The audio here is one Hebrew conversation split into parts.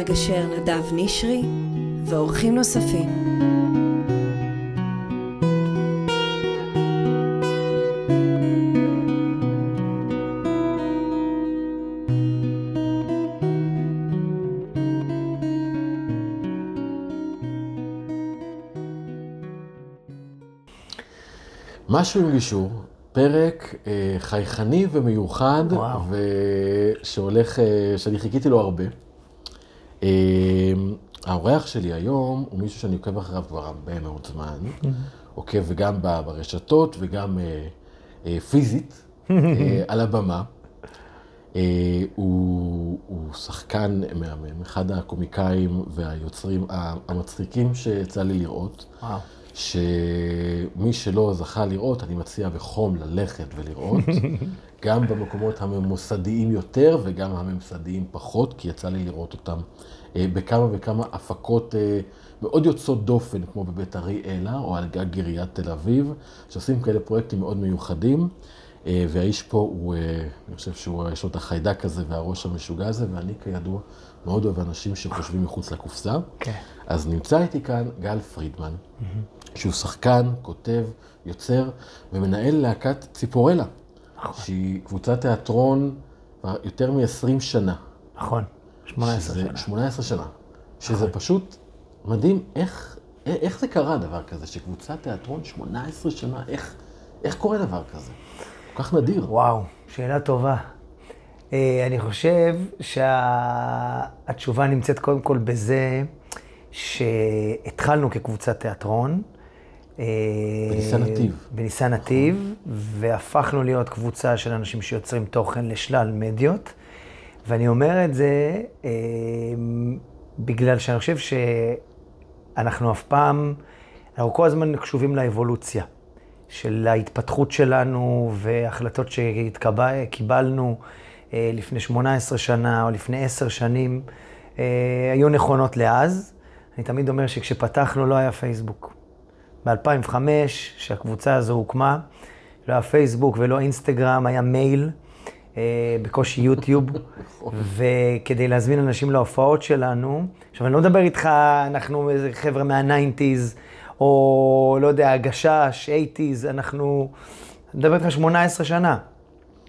המגשר נדב נשרי ואורחים נוספים. משהו עם גישור, פרק אה, חייכני ומיוחד, וואו. ושהולך, אה, שאני חיכיתי לו הרבה. האורח שלי היום הוא מישהו שאני עוקב אחריו כבר הרבה מאוד זמן, עוקב וגם ב- ברשתות וגם אה, אה, פיזית, אה, על הבמה. הוא, הוא שחקן מהמם, אחד הקומיקאים והיוצרים המצחיקים שיצא לי לראות. וואו. שמי שלא זכה לראות, אני מציע בחום ללכת ולראות, גם במקומות הממוסדיים יותר וגם הממסדיים פחות, כי יצא לי לראות אותם בכמה וכמה הפקות אה, מאוד יוצאות דופן, כמו בבית אריאלה או על גג עיריית תל אביב, שעושים כאלה פרויקטים מאוד מיוחדים. אה, והאיש פה הוא, אה, אני חושב שהוא, יש לו את החיידק הזה והראש המשוגע הזה, ואני כידוע מאוד אוהב אנשים שחושבים מחוץ לקופסה. כן. אז נמצא איתי כאן גל פרידמן, שהוא שחקן, כותב, יוצר ומנהל להקת ציפורלה, שהיא קבוצת תיאטרון כבר יותר מ-20 שנה. נכון, 18 שזה- שנה. 18 שנה. שזה פשוט מדהים, איך, איך זה קרה דבר כזה, שקבוצת תיאטרון 18 שנה, איך, איך קורה דבר כזה? כל כך נדיר. וואו, שאלה טובה. אה, אני חושב שהתשובה נמצאת קודם כל בזה שהתחלנו כקבוצת תיאטרון. אה, בניסן נתיב. בניסן נתיב, והפכנו להיות קבוצה של אנשים שיוצרים תוכן לשלל מדיות. ואני אומר את זה אה, בגלל שאני חושב שאנחנו אף פעם, אנחנו כל הזמן קשובים לאבולוציה של ההתפתחות שלנו והחלטות שקיבלנו אה, לפני 18 שנה או לפני 10 שנים, אה, היו נכונות לאז. אני תמיד אומר שכשפתחנו לא היה פייסבוק. ב-2005, כשהקבוצה הזו הוקמה, לא היה פייסבוק ולא אינסטגרם, היה מייל, בקושי יוטיוב, וכדי להזמין אנשים להופעות שלנו, עכשיו אני לא מדבר איתך, אנחנו איזה חבר'ה מה-90's, או לא יודע, הגשש, 80's, אנחנו, אני מדבר איתך 18 שנה.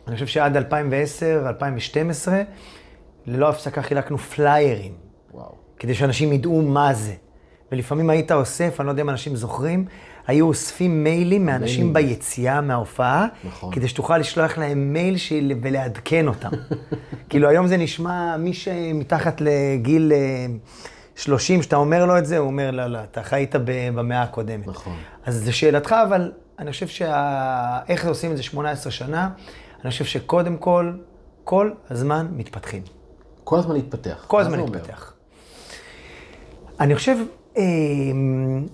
אני חושב שעד 2010, 2012, ללא הפסקה חילקנו פליירים. וואו. כדי שאנשים ידעו מה זה. ולפעמים היית אוסף, אני לא יודע אם אנשים זוכרים, היו אוספים מיילים מאנשים מיילים. ביציאה מההופעה, נכון. כדי שתוכל לשלוח להם מייל של... ולעדכן אותם. כאילו היום זה נשמע, מי שמתחת לגיל אה, 30, שאתה אומר לו את זה, הוא אומר, לא, לא, אתה חיית במאה הקודמת. נכון. אז זו שאלתך, אבל אני חושב שה... איך עושים את זה 18 שנה, אני חושב שקודם כל, כל הזמן מתפתחים. כל הזמן להתפתח. כל הזמן? להתפתח. אני חושב, אמ,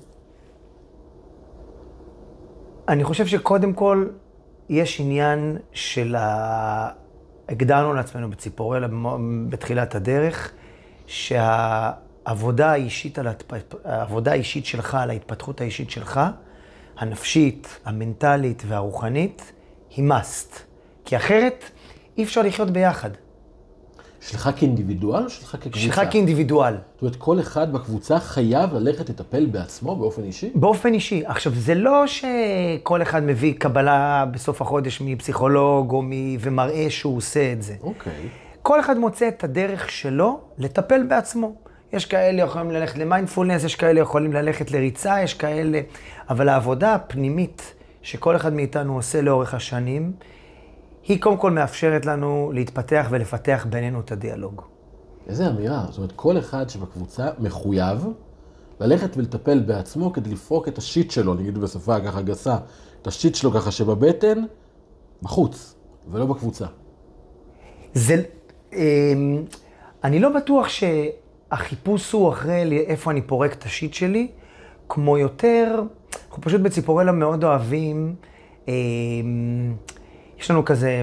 אני חושב שקודם כל יש עניין של ה... הגדרנו לעצמנו בציפורלה בתחילת הדרך, שהעבודה האישית, על ההתפ... העבודה האישית שלך, על ההתפתחות האישית שלך, הנפשית, המנטלית והרוחנית, היא must. כי אחרת אי אפשר לחיות ביחד. שלך כאינדיבידואל או שלך כקבוצה? שלך כאינדיבידואל. זאת אומרת, כל אחד בקבוצה חייב ללכת לטפל בעצמו באופן אישי? באופן אישי. עכשיו, זה לא שכל אחד מביא קבלה בסוף החודש מפסיכולוג או מ... ומראה שהוא עושה את זה. אוקיי. כל אחד מוצא את הדרך שלו לטפל בעצמו. יש כאלה יכולים ללכת למיינדפולנס, יש כאלה יכולים ללכת לריצה, יש כאלה... אבל העבודה הפנימית שכל אחד מאיתנו עושה לאורך השנים, היא קודם כל מאפשרת לנו להתפתח ולפתח בינינו את הדיאלוג. איזה אמירה. זאת אומרת, כל אחד שבקבוצה מחויב ללכת ולטפל בעצמו כדי לפרוק את השיט שלו, נגיד בשפה ככה גסה, את השיט שלו ככה שבבטן, בחוץ, ולא בקבוצה. זה, אמ, אני לא בטוח שהחיפוש הוא אחרי איפה אני פורק את השיט שלי, כמו יותר, אנחנו פשוט בציפורלה מאוד אוהבים, אמ, יש לנו כזה,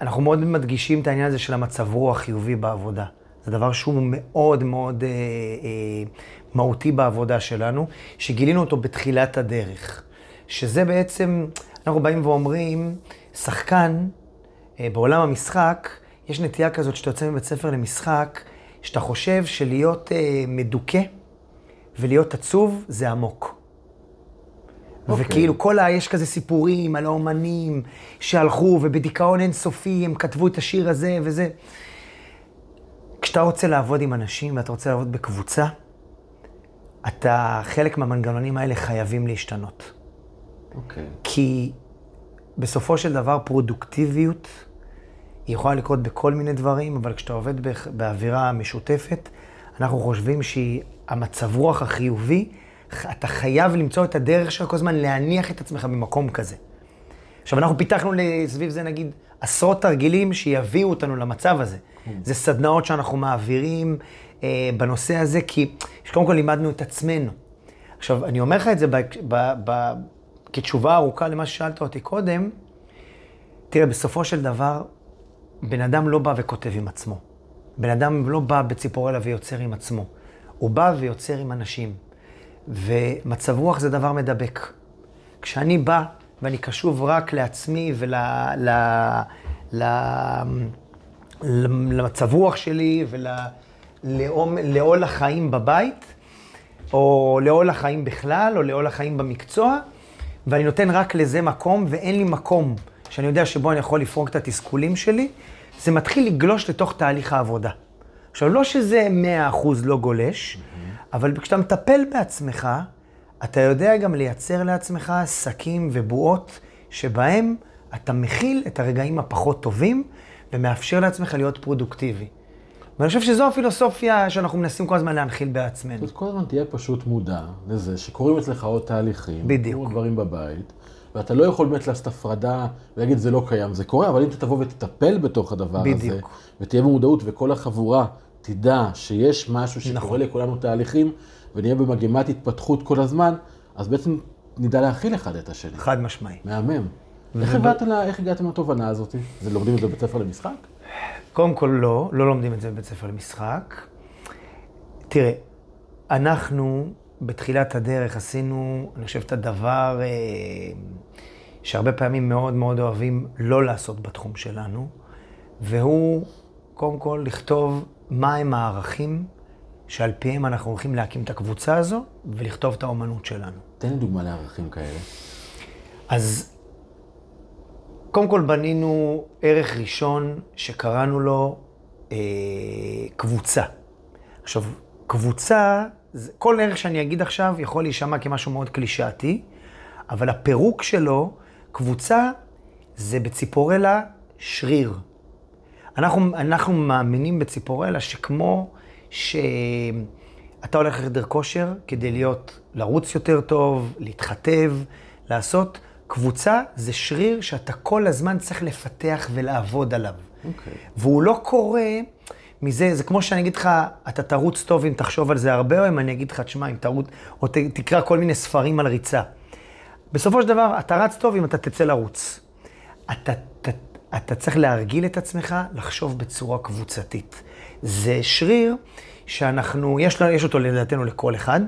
אנחנו מאוד מדגישים את העניין הזה של המצב רוח חיובי בעבודה. זה דבר שהוא מאוד מאוד אה, אה, מהותי בעבודה שלנו, שגילינו אותו בתחילת הדרך. שזה בעצם, אנחנו באים ואומרים, שחקן, אה, בעולם המשחק, יש נטייה כזאת שאתה יוצא מבית ספר למשחק, שאתה חושב שלהיות אה, מדוכא ולהיות עצוב זה עמוק. אוקיי. וכאילו כל ה... יש כזה סיפורים על האומנים שהלכו ובדיכאון אינסופי הם כתבו את השיר הזה וזה. כשאתה רוצה לעבוד עם אנשים ואתה רוצה לעבוד בקבוצה, אתה, חלק מהמנגנונים האלה חייבים להשתנות. אוקיי. כי בסופו של דבר פרודוקטיביות היא יכולה לקרות בכל מיני דברים, אבל כשאתה עובד באווירה משותפת, אנחנו חושבים שהמצב רוח החיובי, אתה חייב למצוא את הדרך שלך כל הזמן להניח את עצמך במקום כזה. עכשיו, אנחנו פיתחנו סביב זה, נגיד, עשרות תרגילים שיביאו אותנו למצב הזה. זה סדנאות שאנחנו מעבירים אה, בנושא הזה, כי קודם כל לימדנו את עצמנו. עכשיו, אני אומר לך את זה ב, ב, ב, כתשובה ארוכה למה ששאלת אותי קודם. תראה, בסופו של דבר, בן אדם לא בא וכותב עם עצמו. בן אדם לא בא בציפורלה ויוצר עם עצמו. הוא בא ויוצר עם אנשים. ומצב רוח זה דבר מדבק. כשאני בא ואני קשוב רק לעצמי ול... ל... ל... למצב רוח שלי ולעול החיים בבית, או לעול החיים בכלל, או לעול החיים במקצוע, ואני נותן רק לזה מקום, ואין לי מקום שאני יודע שבו אני יכול לפרוק את התסכולים שלי, זה מתחיל לגלוש לתוך תהליך העבודה. עכשיו, לא שזה 100% לא גולש, אבל כשאתה מטפל בעצמך, אתה יודע גם לייצר לעצמך שקים ובועות שבהם אתה מכיל את הרגעים הפחות טובים ומאפשר לעצמך להיות פרודוקטיבי. ואני חושב שזו הפילוסופיה שאנחנו מנסים כל הזמן להנחיל בעצמנו. אז כל הזמן תהיה פשוט מודע לזה שקורים אצלך עוד תהליכים. בדיוק. קורים דברים בבית, ואתה לא יכול באמת לעשות הפרדה ולהגיד זה לא קיים, זה קורה, אבל אם אתה תבוא ותטפל בתוך הדבר הזה, בדיוק. ותהיה במודעות וכל החבורה תדע שיש משהו שקורה נכון. לכולנו תהליכים, ונהיה במגמת התפתחות כל הזמן, אז בעצם נדע להכיל אחד את השני. חד משמעי. מהמם. איך הגעת ל- איך הגעתם לתובנה הזאת? זה לומדים את זה בבית ספר למשחק? קודם כל לא, לא לומדים את זה בבית ספר למשחק. תראה, אנחנו בתחילת הדרך עשינו, אני חושב, את הדבר אה, שהרבה פעמים מאוד מאוד אוהבים לא לעשות בתחום שלנו, והוא קודם כל לכתוב מהם הערכים שעל פיהם אנחנו הולכים להקים את הקבוצה הזו ולכתוב את האומנות שלנו. תן לי דוגמה לערכים כאלה. אז קודם כל בנינו ערך ראשון שקראנו לו אה, קבוצה. עכשיו, קבוצה, כל ערך שאני אגיד עכשיו יכול להישמע כמשהו מאוד קלישאתי, אבל הפירוק שלו, קבוצה, זה בציפורלה שריר. אנחנו, אנחנו מאמינים בציפורלה שכמו שאתה הולך לחדר כושר כדי להיות, לרוץ יותר טוב, להתחתב, לעשות, קבוצה זה שריר שאתה כל הזמן צריך לפתח ולעבוד עליו. אוקיי. והוא לא קורה מזה, זה כמו שאני אגיד לך, אתה תרוץ טוב אם תחשוב על זה הרבה, או אם אני אגיד לך, תשמע, אם תרוץ, או ת, תקרא כל מיני ספרים על ריצה. בסופו של דבר, אתה רץ טוב אם אתה תצא לרוץ. אתה, אתה, צריך להרגיל את עצמך לחשוב בצורה קבוצתית. זה שריר שאנחנו, יש, יש אותו לדעתנו לכל אחד,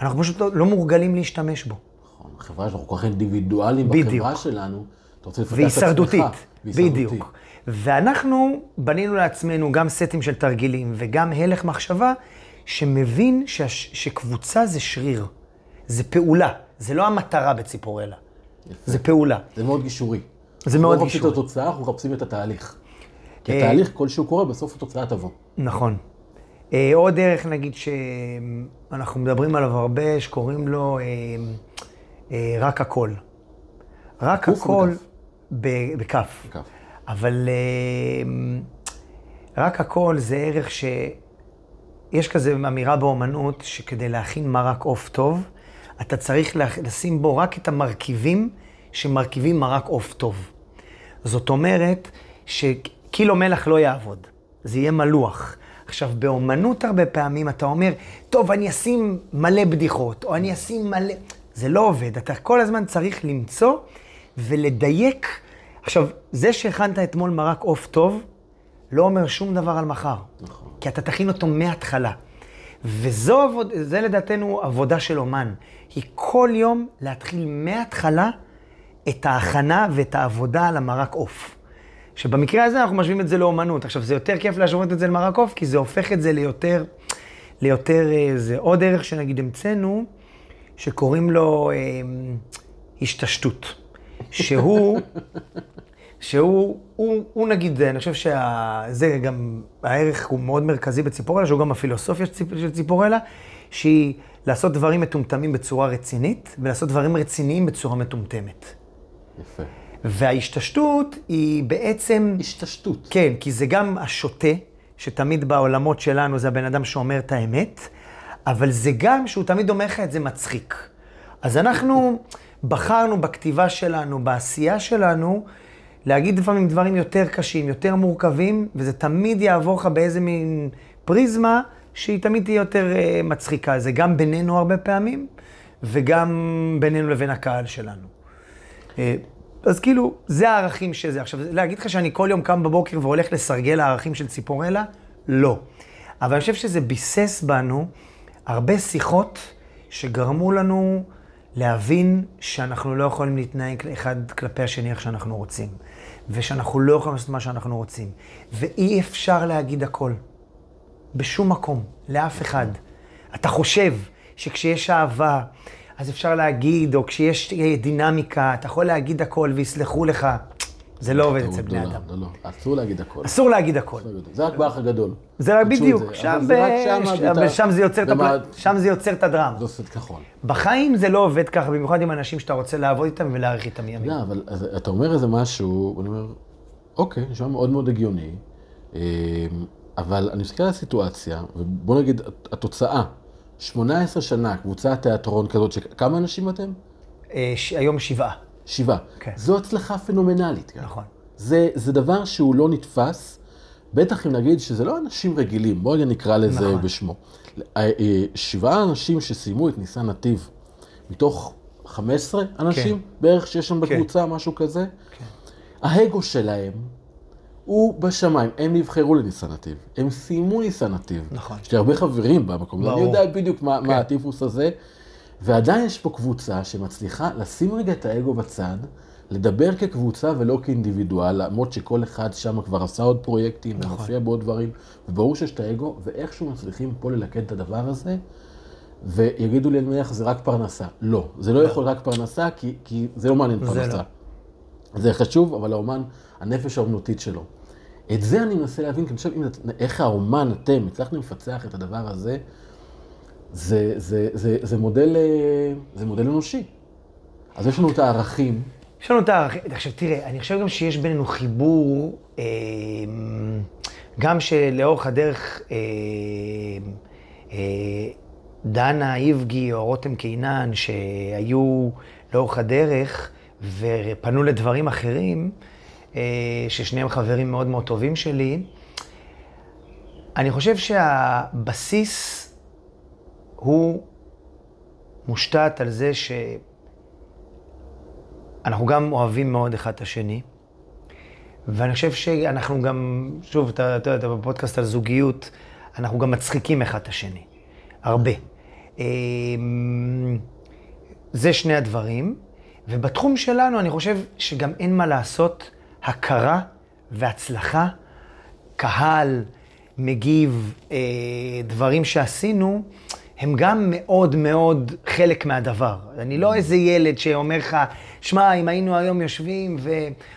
אנחנו פשוט לא, לא מורגלים להשתמש בו. נכון, החברה שאנחנו כל כך אינדיבידואלים בדיוק. בחברה שלנו, אתה רוצה לפתח את עצמך. והישרדותית, והישרדותי. בדיוק. ואנחנו בנינו לעצמנו גם סטים של תרגילים וגם הלך מחשבה שמבין שהש, שקבוצה זה שריר, זה פעולה, זה לא המטרה בציפורלה, זה פעולה. זה מאוד גישורי. זה מאוד אנחנו לא מחפשים. את התוצאה, אנחנו מחפשים את התהליך. כי אה, התהליך, כלשהו קורה, בסוף התוצאה תבוא. נכון. אה, עוד דרך, נגיד, שאנחנו מדברים עליו הרבה, שקוראים לו אה, רק הכל. רק הכל, בכף? אבל רק הכל זה ערך ש... יש כזה אמירה באומנות, שכדי להכין מרק עוף טוב, אתה צריך לשים בו רק את המרכיבים שמרכיבים מרק עוף טוב. זאת אומרת שקילו מלח לא יעבוד, זה יהיה מלוח. עכשיו, באומנות הרבה פעמים אתה אומר, טוב, אני אשים מלא בדיחות, או אני אשים מלא... זה לא עובד, אתה כל הזמן צריך למצוא ולדייק. עכשיו, זה שהכנת אתמול מרק עוף טוב, לא אומר שום דבר על מחר. נכון. כי אתה תכין אותו מההתחלה. וזו עבוד, זה לדעתנו עבודה של אומן. היא כל יום להתחיל מההתחלה את ההכנה ואת העבודה על המרק עוף. שבמקרה הזה אנחנו משווים את זה לאומנות. עכשיו, זה יותר כיף להשוות את זה למרקוף, כי זה הופך את זה ליותר, ליותר, אה, זה עוד ערך שנגיד המצאנו, שקוראים לו אה, השתשטות. שהוא, שהוא, הוא, הוא נגיד, אני חושב שזה גם, הערך הוא מאוד מרכזי בציפורלה, שהוא גם הפילוסופיה של ציפורלה, שהיא לעשות דברים מטומטמים בצורה רצינית, ולעשות דברים רציניים בצורה מטומטמת. יפה. וההשתשטות היא בעצם... השתשטות. כן, כי זה גם השוטה, שתמיד בעולמות שלנו זה הבן אדם שאומר את האמת, אבל זה גם שהוא תמיד אומר לך את זה מצחיק. אז אנחנו בחרנו בכתיבה שלנו, בעשייה שלנו, להגיד לפעמים דברים יותר קשים, יותר מורכבים, וזה תמיד יעבור לך באיזה מין פריזמה שהיא תמיד תהיה יותר uh, מצחיקה. זה גם בינינו הרבה פעמים, וגם בינינו לבין הקהל שלנו. Uh, אז כאילו, זה הערכים שזה. עכשיו, להגיד לך שאני כל יום קם בבוקר והולך לסרגל הערכים של ציפורלה? לא. אבל אני חושב שזה ביסס בנו הרבה שיחות שגרמו לנו להבין שאנחנו לא יכולים להתנהג אחד כלפי השני איך שאנחנו רוצים, ושאנחנו לא יכולים לעשות מה שאנחנו רוצים, ואי אפשר להגיד הכל. בשום מקום, לאף אחד. אתה חושב שכשיש אהבה, אז אפשר להגיד, או כשיש דינמיקה, אתה יכול להגיד הכל ויסלחו לך. זה לא עובד אצל בני אדם. לא, לא, אסור להגיד הכל. אסור להגיד הכל. זה רק באח הגדול. זה רק בדיוק, שם זה יוצר את הדרמה. זה עושה את כחול. בחיים זה לא עובד ככה, במיוחד עם אנשים שאתה רוצה לעבוד איתם ולהאריך איתם ימים. לא, אבל אתה אומר איזה משהו, אני אומר, אוקיי, נשמע מאוד מאוד הגיוני, אמ, אבל אני מסתכל על הסיטואציה, ובוא נגיד, התוצאה, 18 שנה, קבוצת תיאטרון כזאת, כמה אנשים אתם? אה, היום שבעה. שבעה. כן. זו הצלחה פנומנלית. נכון. זה, זה דבר שהוא לא נתפס, בטח אם נגיד שזה לא אנשים רגילים, בואו רגע נקרא לזה נכון. בשמו. אה, שבעה אנשים שסיימו את ניסן נתיב, מתוך 15 אנשים כן. בערך שיש שם כן. בקבוצה, כן. משהו כזה, כן. ההגו שלהם הוא בשמיים. הם נבחרו לניסן נתיב, הם סיימו ניסן נתיב. נכון. יש לי הרבה חברים במקום הזה, אני יודע בדיוק מה, כן. מה הטיפוס הזה. ועדיין יש פה קבוצה שמצליחה לשים רגע את האגו בצד, לדבר כקבוצה ולא כאינדיבידואל, למרות שכל אחד שם כבר עשה עוד פרויקטים, נכון. ומופיע בעוד דברים, וברור שיש את האגו, ואיכשהו מצליחים פה ללכד את הדבר הזה, ויגידו לי, אני מניח, זה רק פרנסה. לא, זה לא, לא. יכול רק פרנסה, כי, כי זה לא מעניין פרנסה. זה, לא. זה חשוב, אבל האומן, הנפש האומנותית שלו. את זה אני מנסה להבין, כי אני חושב, איך האומן, אתם, הצלחתם לפצח את הדבר הזה, זה, זה, זה, זה, מודל, אה, זה מודל אנושי. אז יש לנו את הערכים. יש לנו את הערכים. עכשיו תראה, אני חושב גם שיש בינינו חיבור, אה, גם שלאורך הדרך אה, דנה איבגי או רותם קינן, שהיו לאורך הדרך ופנו לדברים אחרים, ששניהם חברים מאוד מאוד טובים שלי, אני חושב שהבסיס הוא מושתת על זה שאנחנו גם אוהבים מאוד אחד את השני, ואני חושב שאנחנו גם, שוב, אתה יודע, בפודקאסט על זוגיות, אנחנו גם מצחיקים אחד את השני, הרבה. אמ, זה שני הדברים, ובתחום שלנו אני חושב שגם אין מה לעשות הכרה והצלחה, קהל מגיב, אה, דברים שעשינו. הם גם מאוד מאוד חלק מהדבר. אני לא איזה ילד שאומר לך, שמע, אם היינו היום יושבים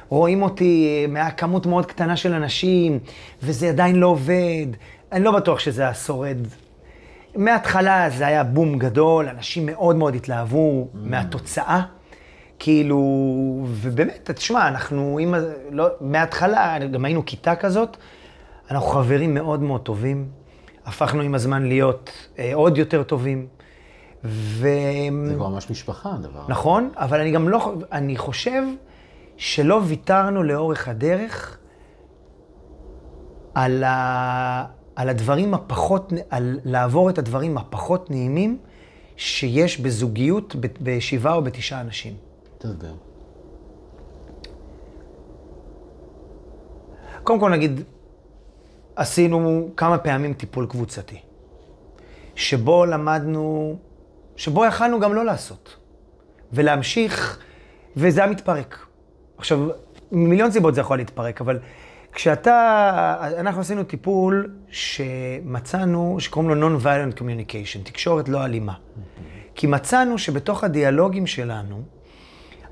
ורואים אותי מהכמות מאוד קטנה של אנשים, וזה עדיין לא עובד, אני לא בטוח שזה היה שורד. מההתחלה זה היה בום גדול, אנשים מאוד מאוד התלהבו mm. מהתוצאה. כאילו, ובאמת, תשמע, אנחנו, אם, לא, מההתחלה, גם היינו כיתה כזאת, אנחנו חברים מאוד מאוד טובים. הפכנו עם הזמן להיות אה, עוד יותר טובים. ו... זה כבר ממש משפחה, הדבר. נכון, אבל אני גם לא, אני חושב שלא ויתרנו לאורך הדרך על, ה... על הדברים הפחות, על לעבור את הדברים הפחות נעימים שיש בזוגיות בשבעה או בתשעה אנשים. תסביר. קודם כל נגיד, עשינו כמה פעמים טיפול קבוצתי, שבו למדנו, שבו יכלנו גם לא לעשות, ולהמשיך, וזה היה מתפרק. עכשיו, מיליון סיבות זה יכול להתפרק, אבל כשאתה, אנחנו עשינו טיפול שמצאנו, שקוראים לו Non-Violent Communication, תקשורת לא אלימה. כי מצאנו שבתוך הדיאלוגים שלנו,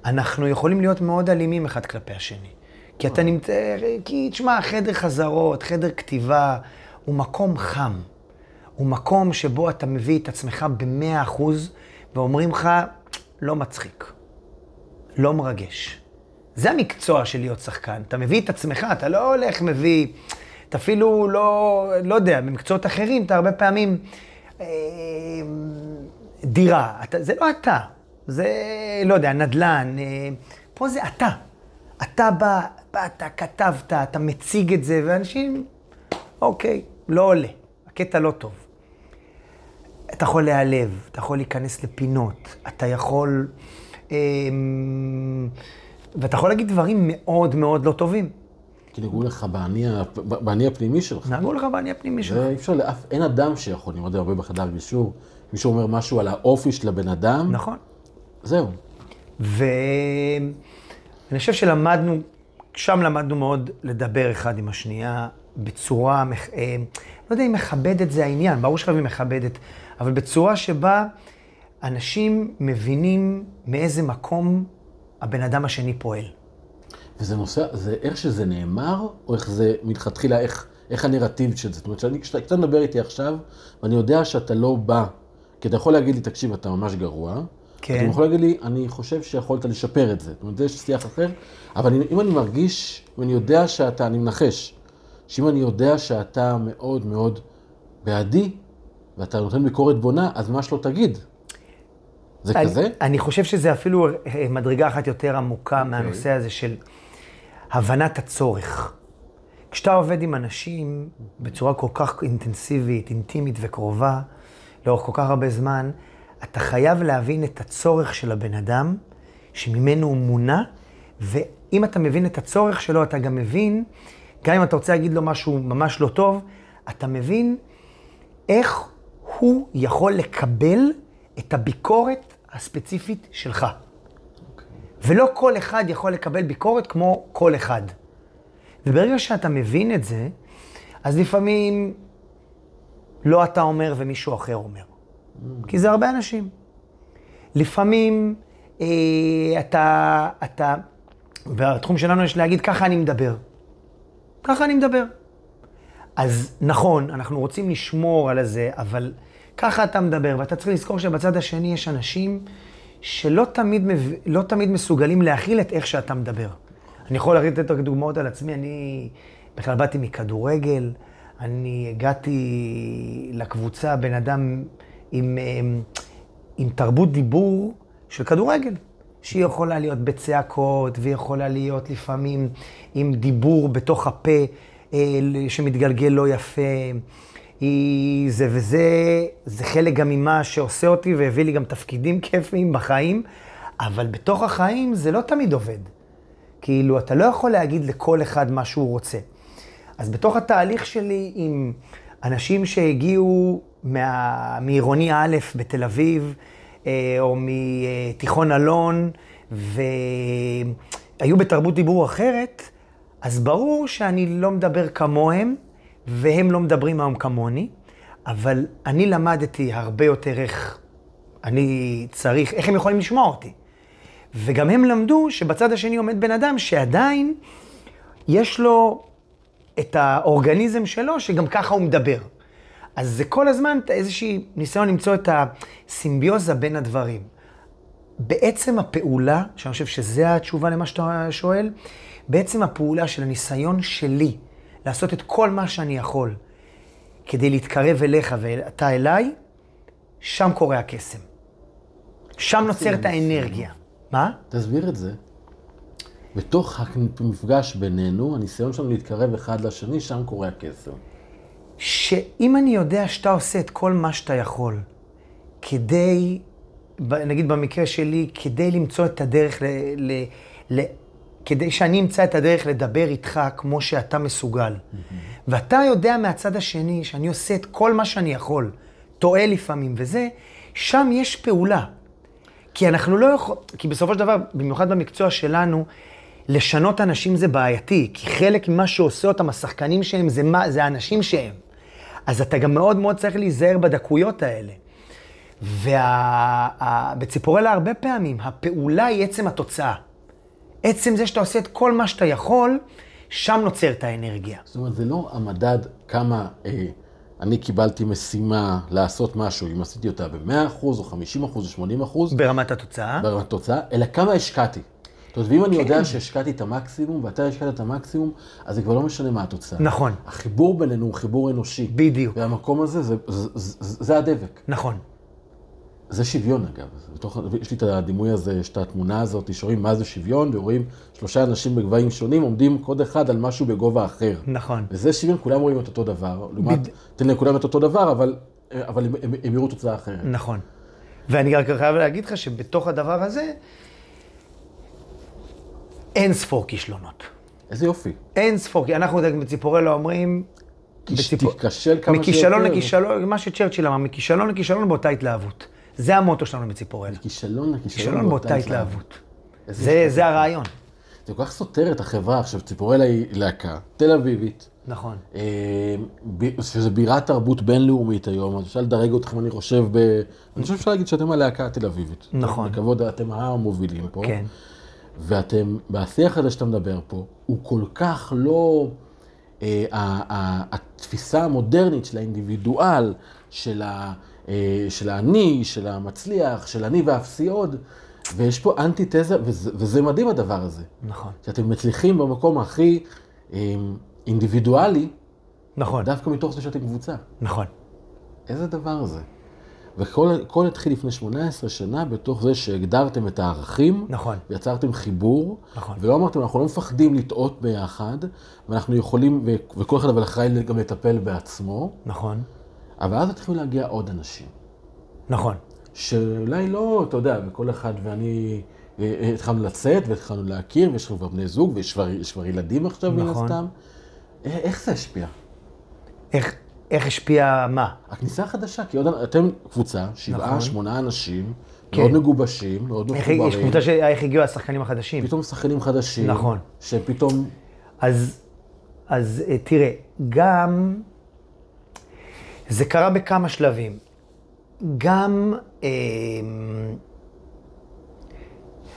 אנחנו יכולים להיות מאוד אלימים אחד כלפי השני. כי אתה נמצא, כי תשמע, חדר חזרות, חדר כתיבה, הוא מקום חם. הוא מקום שבו אתה מביא את עצמך במאה אחוז, ואומרים לך, לא מצחיק, לא מרגש. זה המקצוע של להיות שחקן. אתה מביא את עצמך, אתה לא הולך, מביא... אתה אפילו לא, לא יודע, במקצועות אחרים אתה הרבה פעמים... אה, דירה, אתה, זה לא אתה, זה, לא יודע, נדל"ן, אה, פה זה אתה. אתה בא, באת, כתבת, אתה מציג את זה, ואנשים, אוקיי, לא עולה, הקטע לא טוב. אתה יכול להיעלב, אתה יכול להיכנס לפינות, אתה יכול... אה, ואתה יכול להגיד דברים מאוד מאוד לא טובים. כי נגעו לך באני הפנימי שלך. נגעו לך באני הפנימי שלך. ואי אפשר לאף, אין אדם שיכול, אני יודע הרבה בחדר גישור, מישהו אומר משהו על האופי של הבן אדם. נכון. זהו. ואני חושב שלמדנו, שם למדנו מאוד לדבר אחד עם השנייה בצורה, אה, לא יודע אם מכבדת זה העניין, ברור שחייבים מכבדת, אבל בצורה שבה אנשים מבינים מאיזה מקום הבן אדם השני פועל. וזה נושא, זה איך שזה נאמר, או איך זה מלכתחילה, איך, איך הנרטיב של זה. זאת אומרת, שאני, כשאתה מדבר איתי עכשיו, ואני יודע שאתה לא בא, כי אתה יכול להגיד לי, תקשיב, אתה ממש גרוע. כן. אתה יכול להגיד לי, אני חושב שיכולת לשפר את זה. זאת אומרת, יש שיח אחר, אבל אם אני מרגיש, ואני יודע שאתה, אני מנחש, שאם אני יודע שאתה מאוד מאוד בעדי, ואתה נותן ביקורת בונה, אז מה שלא תגיד. זה אני, כזה? אני חושב שזה אפילו אה, מדרגה אחת יותר עמוקה okay. אוקיי. מהנושא הזה של הבנת הצורך. כשאתה עובד עם אנשים בצורה כל כך אינטנסיבית, אינטימית וקרובה, לאורך כל כך הרבה זמן, אתה חייב להבין את הצורך של הבן אדם, שממנו הוא מונע, ואם אתה מבין את הצורך שלו, אתה גם מבין, גם אם אתה רוצה להגיד לו משהו ממש לא טוב, אתה מבין איך הוא יכול לקבל את הביקורת הספציפית שלך. Okay. ולא כל אחד יכול לקבל ביקורת כמו כל אחד. וברגע שאתה מבין את זה, אז לפעמים לא אתה אומר ומישהו אחר אומר. כי זה הרבה אנשים. לפעמים אה, אתה, אתה, בתחום שלנו יש להגיד, ככה אני מדבר. ככה אני מדבר. אז נכון, אנחנו רוצים לשמור על זה, אבל ככה אתה מדבר, ואתה צריך לזכור שבצד השני יש אנשים שלא תמיד, לא תמיד מסוגלים להכיל את איך שאתה מדבר. אני יכול לתת רק דוגמאות על עצמי, אני בכלל באתי מכדורגל, אני הגעתי לקבוצה, בן אדם עם, עם, עם תרבות דיבור של כדורגל, שהיא יכולה להיות בצעקות, והיא יכולה להיות לפעמים עם דיבור בתוך הפה אה, שמתגלגל לא יפה. היא זה וזה, זה חלק גם ממה שעושה אותי והביא לי גם תפקידים כיפיים בחיים, אבל בתוך החיים זה לא תמיד עובד. כאילו, אתה לא יכול להגיד לכל אחד מה שהוא רוצה. אז בתוך התהליך שלי עם אנשים שהגיעו מה... מעירוני א' בתל אביב, אה, או מתיכון אלון, והיו בתרבות דיבור אחרת, אז ברור שאני לא מדבר כמוהם, והם לא מדברים היום כמוני, אבל אני למדתי הרבה יותר איך אני צריך, איך הם יכולים לשמוע אותי. וגם הם למדו שבצד השני עומד בן אדם שעדיין יש לו את האורגניזם שלו, שגם ככה הוא מדבר. אז זה כל הזמן איזשהי ניסיון למצוא את הסימביוזה בין הדברים. בעצם הפעולה, שאני חושב שזה התשובה למה שאתה שואל, בעצם הפעולה של הניסיון שלי לעשות את כל מה שאני יכול כדי להתקרב אליך ואתה אליי, שם קורה הקסם. שם נוצרת האנרגיה. מה? תסביר את זה. בתוך המפגש בינינו, הניסיון שלנו להתקרב אחד לשני, שם קורה הקסם. שאם אני יודע שאתה עושה את כל מה שאתה יכול כדי, נגיד במקרה שלי, כדי למצוא את הדרך ל... ל, ל כדי שאני אמצא את הדרך לדבר איתך כמו שאתה מסוגל. Mm-hmm. ואתה יודע מהצד השני שאני עושה את כל מה שאני יכול, טועה לפעמים וזה, שם יש פעולה. כי אנחנו לא יכולים, כי בסופו של דבר, במיוחד במקצוע שלנו, לשנות אנשים זה בעייתי, כי חלק ממה שעושה אותם השחקנים שהם זה, מה, זה האנשים שהם. אז אתה גם מאוד מאוד צריך להיזהר בדקויות האלה. ובציפורלה הרבה פעמים, הפעולה היא עצם התוצאה. עצם זה שאתה עושה את כל מה שאתה יכול, שם נוצרת האנרגיה. זאת אומרת, זה לא המדד כמה אה, אני קיבלתי משימה לעשות משהו, אם עשיתי אותה ב-100% או 50% או 80%, ברמת התוצאה. ברמת התוצאה, אלא כמה השקעתי. זאת אומרת, ואם אני כן. יודע שהשקעתי את המקסימום ואתה השקעת את המקסימום, אז זה כבר לא משנה מה התוצאה. נכון. החיבור בינינו הוא חיבור אנושי. בדיוק. והמקום הזה, זה, זה, זה, זה הדבק. נכון. זה שוויון אגב. בתוך, יש לי את הדימוי הזה, יש את התמונה הזאת, שרואים מה זה שוויון, ורואים שלושה אנשים בגבהים שונים עומדים כל אחד על משהו בגובה אחר. נכון. וזה שוויון, כולם רואים את אותו דבר. לעומת, בד- תן לכולם את אותו דבר, אבל, אבל הם, הם, הם יראו תוצאה אחרת. נכון. ואני רק חייב להגיד לך שבתוך הדבר הזה, אין ספור כישלונות. איזה יופי. אין ספור, כי אנחנו בציפורלה אומרים... בציפור- תיכשל כמה מכישלון שיותר. לכישלון, מה שצ'רצ'יל אמר, מכישלון לכישלון באותה התלהבות. זה המוטו שלנו בציפורלה. כישלון לכישלון כישלון באותה התלהבות. זה. הרעיון. זה כל כך סותר את החברה. עכשיו, ציפורלה היא להקה תל אביבית, נכון. אה, שזה בירת תרבות בינלאומית היום, אז אפשר לדרג אתכם, אני חושב, ב... אני חושב שאפשר להגיד שאתם הלהקה התל אביבית. נכון. בכבוד, אתם המובילים פה. כן. ואתם, בשיח הזה שאתה מדבר פה, הוא כל כך לא... אה, התפיסה המודרנית של האינדיבידואל, של, ה, אה, של האני, של המצליח, של אני ואפסי עוד, ויש פה אנטיתזה, וזה, וזה מדהים הדבר הזה. נכון. שאתם מצליחים במקום הכי אה, אינדיבידואלי, נכון. דווקא מתוך זה שאתם קבוצה. נכון. איזה דבר זה? וכל התחיל לפני 18 שנה בתוך זה שהגדרתם את הערכים, נכון. ויצרתם חיבור, נכון. ולא אמרתם, אנחנו לא מפחדים לטעות ביחד, ואנחנו יכולים, וכל אחד אבל אחראי גם לטפל בעצמו, נכון. אבל אז התחילו להגיע עוד אנשים, נכון. שאולי לא, אתה יודע, וכל אחד ואני אה, אה, התחלנו לצאת, והתחלנו להכיר, ויש לנו כבר בני זוג, ויש כבר, יש כבר ילדים עכשיו מן נכון. הסתם. אה, איך זה השפיע? איך, איך השפיע מה? הכניסה החדשה, כי עוד, אתם קבוצה, שבעה, נכון. שמונה אנשים, כן. מאוד מגובשים, מאוד איך, יש מחוברים, קבוצה של איך הגיעו השחקנים החדשים. פתאום שחקנים חדשים, נכון. שפתאום, אז, אז אה, תראה, גם, זה קרה בכמה שלבים. גם, אה,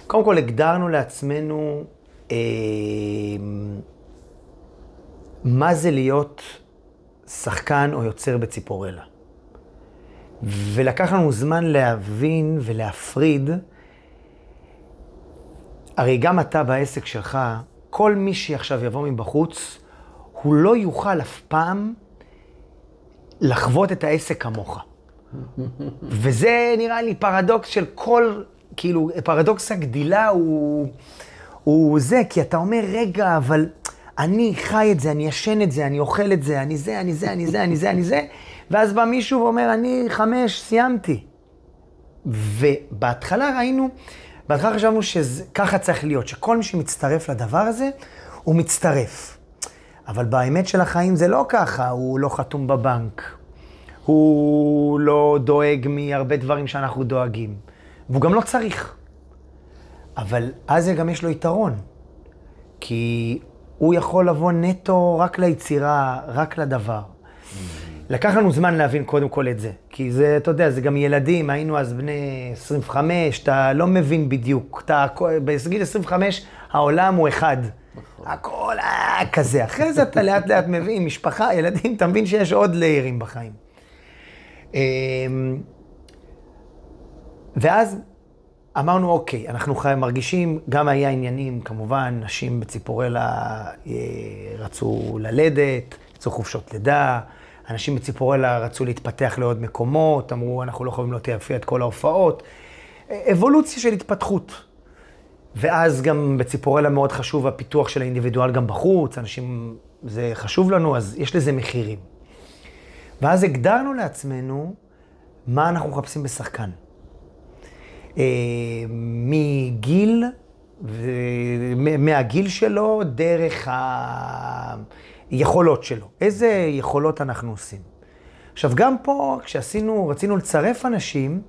קודם כל הגדרנו לעצמנו אה, מה זה להיות שחקן או יוצר בציפורלה. ולקח לנו זמן להבין ולהפריד הרי גם אתה בעסק שלך, כל מי שעכשיו יבוא מבחוץ, הוא לא יוכל אף פעם לחוות את העסק כמוך. וזה נראה לי פרדוקס של כל, כאילו, פרדוקס הגדילה הוא, הוא זה, כי אתה אומר, רגע, אבל אני חי את זה, אני ישן את זה, אני אוכל את זה, אני זה, אני זה, אני זה, אני זה, אני זה, ואז בא מישהו ואומר, אני חמש, סיימתי. ובהתחלה ראינו, בהתחלה חשבנו שככה צריך להיות, שכל מי שמצטרף לדבר הזה, הוא מצטרף. אבל באמת של החיים זה לא ככה, הוא לא חתום בבנק, הוא לא דואג מהרבה דברים שאנחנו דואגים, והוא גם לא צריך. אבל אז גם יש לו יתרון, כי הוא יכול לבוא נטו רק ליצירה, רק לדבר. לקח לנו זמן להבין קודם כל את זה, כי זה, אתה יודע, זה גם ילדים, היינו אז בני 25, אתה לא מבין בדיוק, אתה, בגיל 25 העולם הוא אחד. הכל היה כזה. אחרי זה אתה לאט לאט מבין, משפחה, ילדים, אתה מבין שיש עוד ליירים בחיים. אמ, ואז אמרנו, אוקיי, אנחנו חי- מרגישים, גם היה עניינים, כמובן, נשים בציפורלה אה, רצו ללדת, רצו חופשות לידה, אנשים בציפורלה רצו להתפתח לעוד מקומות, אמרו, אנחנו לא יכולים להופיע את כל ההופעות. אה, אבולוציה של התפתחות. ואז גם בציפורלה מאוד חשוב הפיתוח של האינדיבידואל גם בחוץ, אנשים, זה חשוב לנו, אז יש לזה מחירים. ואז הגדרנו לעצמנו מה אנחנו מחפשים בשחקן. אה, מגיל, מהגיל שלו, דרך היכולות שלו. איזה יכולות אנחנו עושים. עכשיו, גם פה, כשעשינו, רצינו לצרף אנשים,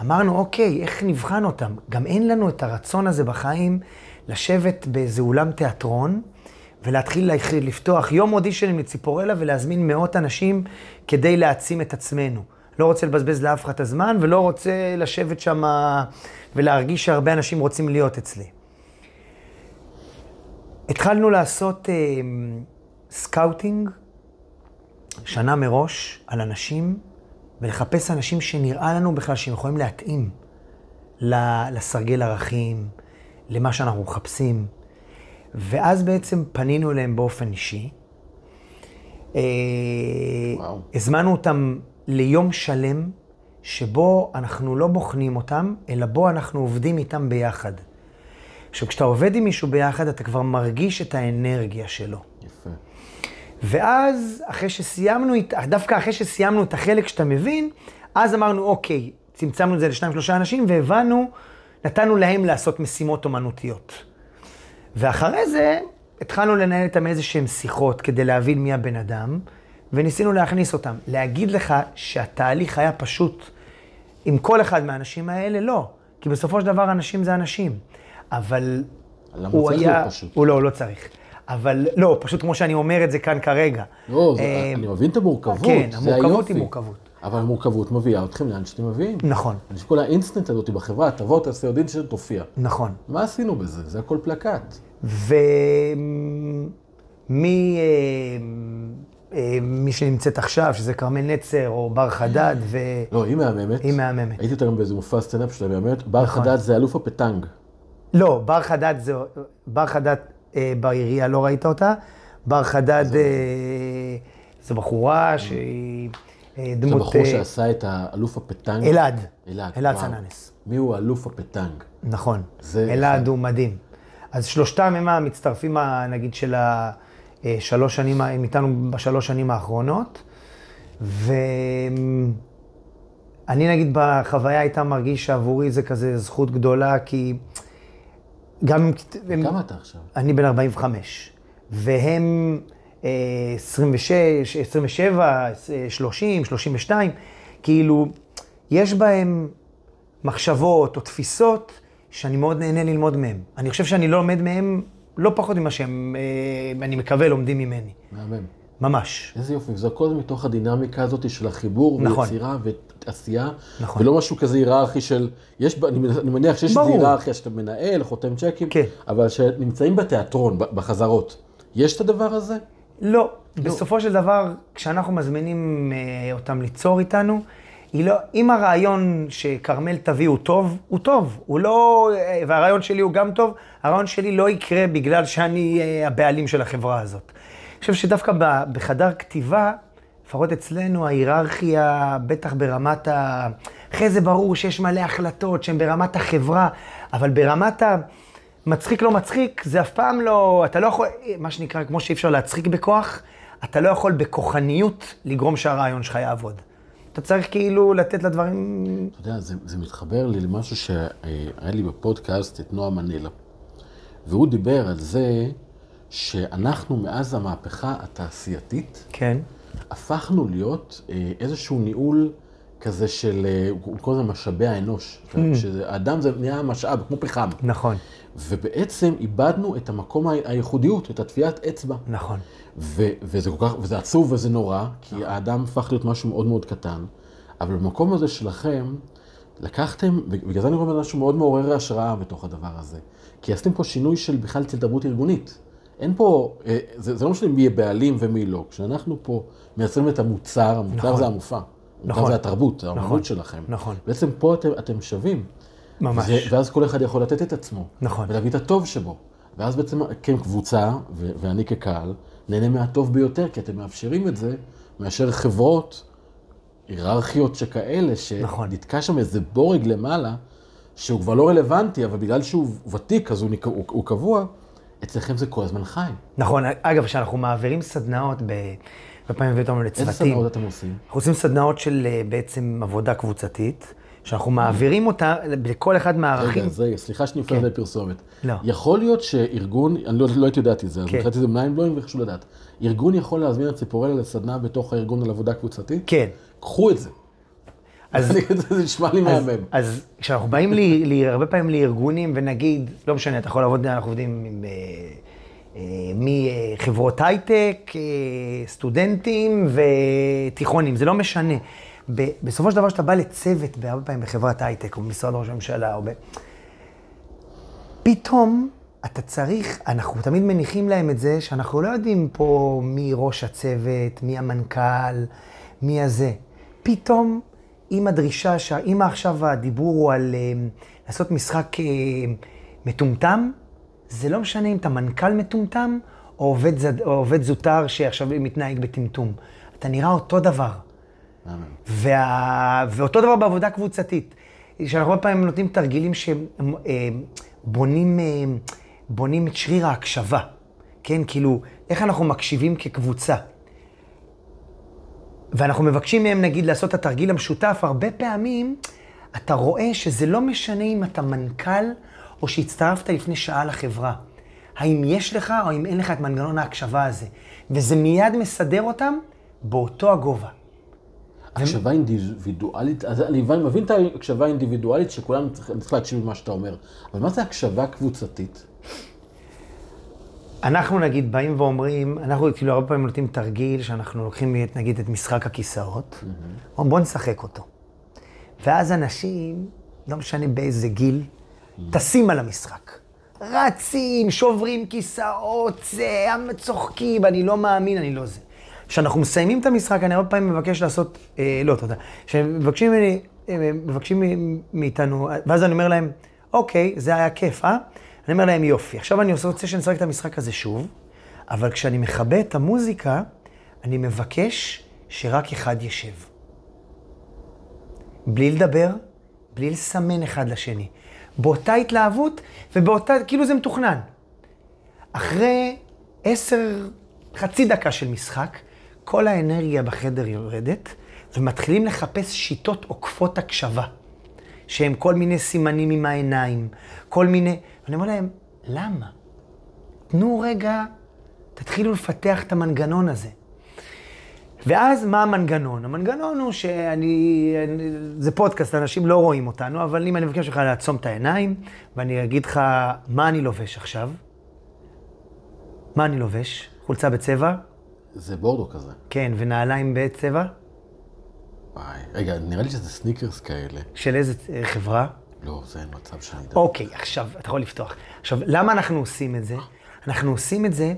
אמרנו, אוקיי, איך נבחן אותם? גם אין לנו את הרצון הזה בחיים לשבת באיזה אולם תיאטרון ולהתחיל לפתוח יום אודישנים לציפורלה ולהזמין מאות אנשים כדי להעצים את עצמנו. לא רוצה לבזבז לאף אחד את הזמן ולא רוצה לשבת שם ולהרגיש שהרבה אנשים רוצים להיות אצלי. התחלנו לעשות אה, scouting שנה מראש על אנשים ולחפש אנשים שנראה לנו בכלל שהם יכולים להתאים לסרגל ערכים, למה שאנחנו מחפשים. ואז בעצם פנינו אליהם באופן אישי. אה, וואו. הזמנו אותם ליום שלם, שבו אנחנו לא בוחנים אותם, אלא בו אנחנו עובדים איתם ביחד. עכשיו, כשאתה עובד עם מישהו ביחד, אתה כבר מרגיש את האנרגיה שלו. יפה. ואז, אחרי שסיימנו, דווקא אחרי שסיימנו את החלק שאתה מבין, אז אמרנו, אוקיי, צמצמנו את זה לשניים, שלושה אנשים, והבנו, נתנו להם לעשות משימות אומנותיות. ואחרי זה, התחלנו לנהל איתם איזה שהם שיחות כדי להבין מי הבן אדם, וניסינו להכניס אותם. להגיד לך שהתהליך היה פשוט עם כל אחד מהאנשים האלה, לא. כי בסופו של דבר אנשים זה אנשים. אבל הוא היה... למה צריך להיות פשוט? הוא לא, הוא לא צריך. אבל לא, פשוט כמו שאני אומר את זה כאן כרגע. לא, זה, אה, אני מבין את המורכבות, כן, המורכבות היא מורכבות. אבל המורכבות מביאה אתכם לאן שאתם מביאים. נכון. אני חושב שכל האינסטנט הזאת בחברה, תבוא, תעשה עוד אינסטנט, תופיע. נכון. מה עשינו בזה? זה הכל פלקט. ומי אה, אה, מי שנמצאת עכשיו, שזה כרמל נצר או בר חדד, ו... לא, היא מהממת. היא מהממת. הייתי יותר באיזה מופע סטנדאפ שלה מהממת. בר נכון. חדד זה אלוף הפטנג. לא, בר חדד זה... בר חדד אה, בעירייה, לא ראית אותה? בר חדד אה, זו בחורה שהיא אה, דמות... זה בחור שעשה את האלוף הפטנג? אלעד. אלעד, אלעד סננס. מי הוא האלוף הפטנג? נכון. אלעד הוא מדהים. אז שלושתם הם המצטרפים, נגיד, של השלוש שנים, הם איתנו בשלוש שנים האחרונות. ואני נגיד בחוויה הייתה מרגיש שעבורי זה כזה זכות גדולה, כי גם... כמה אתה עכשיו? אני בן 45, והם 26, 27, 30, 32, כאילו, יש בהם מחשבות או תפיסות שאני מאוד נהנה ללמוד מהם. אני חושב שאני לא לומד מהם לא פחות ממה שהם, אה, אני מקווה, לומדים ממני. מהמם. ממש. איזה יופי, וזה הכל מתוך הדינמיקה הזאת של החיבור נכון. ויצירה ועשייה, נכון. ולא משהו כזה היררכי של, יש, אני מניח שיש איזו היררכיה שאתה מנהל, חותם צ'קים, כן. אבל שנמצאים בתיאטרון, בחזרות, יש את הדבר הזה? לא. לא. בסופו של דבר, כשאנחנו מזמינים אה, אותם ליצור איתנו, לא, אם הרעיון שכרמל תביא הוא טוב, הוא טוב. הוא לא, והרעיון שלי הוא גם טוב, הרעיון שלי לא יקרה בגלל שאני אה, הבעלים של החברה הזאת. אני חושב שדווקא בחדר כתיבה, לפחות אצלנו, ההיררכיה, בטח ברמת ה... אחרי זה ברור שיש מלא החלטות שהן ברמת החברה, אבל ברמת ה... מצחיק לא מצחיק, זה אף פעם לא... אתה לא יכול, מה שנקרא, כמו שאי אפשר להצחיק בכוח, אתה לא יכול בכוחניות לגרום שהרעיון שלך יעבוד. אתה צריך כאילו לתת לדברים... אתה יודע, זה, זה מתחבר לי למשהו שהיה לי בפודקאסט את נועה מנלה. והוא דיבר על זה שאנחנו מאז המהפכה התעשייתית, כן. הפכנו להיות אה, איזשהו ניהול כזה של, אה, הוא קורא לזה משאבי האנוש. Mm. שהאדם זה נהיה משאב, כמו פחם. נכון. ובעצם איבדנו את המקום הייחודיות, את הטביעת אצבע. נכון. ו- וזה כל כך, וזה עצוב וזה נורא, כי נכון. האדם הפך להיות משהו מאוד מאוד קטן, אבל במקום הזה שלכם, לקחתם, ובגלל זה אני רואה משהו מאוד מעורר השראה בתוך הדבר הזה. כי עשיתם פה שינוי של בכלל אצל תרבות ארגונית. אין פה, אה, זה, זה לא משנה מי יהיה בעלים ומי לא. כשאנחנו פה מייצרים את המוצר, המוצר נכון. זה המופע. נכון. המוצר זה התרבות, האמנות נכון. שלכם. נכון. בעצם פה אתם, אתם שווים. ממש. זה, ואז כל אחד יכול לתת את עצמו. נכון. ולהביא את הטוב שבו. ואז בעצם, כן, קבוצה, ו- ואני כקהל, נהנה מהטוב ביותר, כי אתם מאפשרים את זה, מאשר חברות, היררכיות שכאלה, נכון. שנתקע שם איזה בורג למעלה, שהוא כבר לא רלוונטי, אבל בגלל שהוא ותיק, אז הוא, הוא, הוא קבוע, אצלכם זה כל הזמן חי. נכון, אגב, כשאנחנו מעבירים סדנאות, הרבה פעמים הבאנו לצוותים. איזה סדנאות אתם עושים? אנחנו עושים סדנאות של אה, בעצם עבודה קבוצתית. שאנחנו מעבירים אותה לכל אחד מהערכים. רגע, רגע, סליחה שאני מפריע כן. לפרסומת. לא. יכול להיות שארגון, אני לא, לא הייתי יודעת את זה, אז. מבחינתי זה mind blowing וחשוב לדעת. ארגון יכול להזמין את ציפורלה לסדנה בתוך הארגון על עבודה קבוצתית? כן. קחו את זה. אז- זה נשמע לי אז, מהמם. אז כשאנחנו באים לי, לי, הרבה פעמים לארגונים ונגיד, לא משנה, אתה יכול לעבוד, אנחנו עובדים עם, אה, אה, מחברות הייטק, אה, סטודנטים ותיכונים, זה לא משנה. בסופו של דבר, כשאתה בא לצוות, הרבה פעמים בחברת הייטק או במשרד ראש הממשלה, או ב... פתאום אתה צריך, אנחנו תמיד מניחים להם את זה, שאנחנו לא יודעים פה מי ראש הצוות, מי המנכ"ל, מי הזה. פתאום, עם הדרישה, שה- אם עכשיו הדיבור הוא על אה, לעשות משחק אה, מטומטם, זה לא משנה אם אתה מנכ"ל מטומטם, או עובד, זד, או עובד זוטר שעכשיו מתנהג בטמטום. אתה נראה אותו דבר. וה... ואותו דבר בעבודה קבוצתית. שאנחנו הרבה פעמים נותנים תרגילים שבונים בונים את שריר ההקשבה. כן, כאילו, איך אנחנו מקשיבים כקבוצה. ואנחנו מבקשים מהם, נגיד, לעשות את התרגיל המשותף, הרבה פעמים אתה רואה שזה לא משנה אם אתה מנכ"ל או שהצטרפת לפני שעה לחברה. האם יש לך או אם אין לך את מנגנון ההקשבה הזה. וזה מיד מסדר אותם באותו הגובה. הקשבה אינדיבידואלית, אז אני מבין- את ההקשבה האינדיבידואלית שכולם צריכים להקשיב למה שאתה אומר, אבל מה זה הקשבה קבוצתית? אנחנו נגיד באים ואומרים, אנחנו כאילו הרבה פעמים נותנים תרגיל שאנחנו לוקחים נגיד את משחק הכיסאות, אומרים בוא נשחק אותו. ואז אנשים, לא משנה באיזה גיל, טסים על המשחק. רצים, שוברים כיסאות, זה, צוחקים, אני לא מאמין, אני לא זה. כשאנחנו מסיימים את המשחק, אני הרבה פעמים מבקש לעשות, אה, לא, תודה. כשמבקשים ממני, אה, מבקשים מאיתנו, ואז אני אומר להם, אוקיי, זה היה כיף, אה? אני אומר להם, יופי. עכשיו אני רוצה שנשחק את המשחק הזה שוב, אבל כשאני מכבה את המוזיקה, אני מבקש שרק אחד ישב. בלי לדבר, בלי לסמן אחד לשני. באותה התלהבות ובאותה, כאילו זה מתוכנן. אחרי עשר, חצי דקה של משחק, כל האנרגיה בחדר יורדת, ומתחילים לחפש שיטות עוקפות הקשבה. שהם כל מיני סימנים עם העיניים, כל מיני... ואני אומר להם, למה? תנו רגע, תתחילו לפתח את המנגנון הזה. ואז מה המנגנון? המנגנון הוא שאני, אני- זה פודקאסט, אנשים לא רואים אותנו, אבל אם אני מבקש ממך לעצום את העיניים, ואני אגיד לך מה אני לובש עכשיו, מה אני לובש? חולצה בצבע? זה בורדו כזה. כן, ונעליים בצבע? וואי, רגע, נראה לי שזה סניקרס כאלה. של איזה אה, חברה? לא, זה אין מצב שאני יודע. אוקיי, עכשיו, אתה יכול לפתוח. עכשיו, למה אנחנו עושים את זה? אנחנו עושים את זה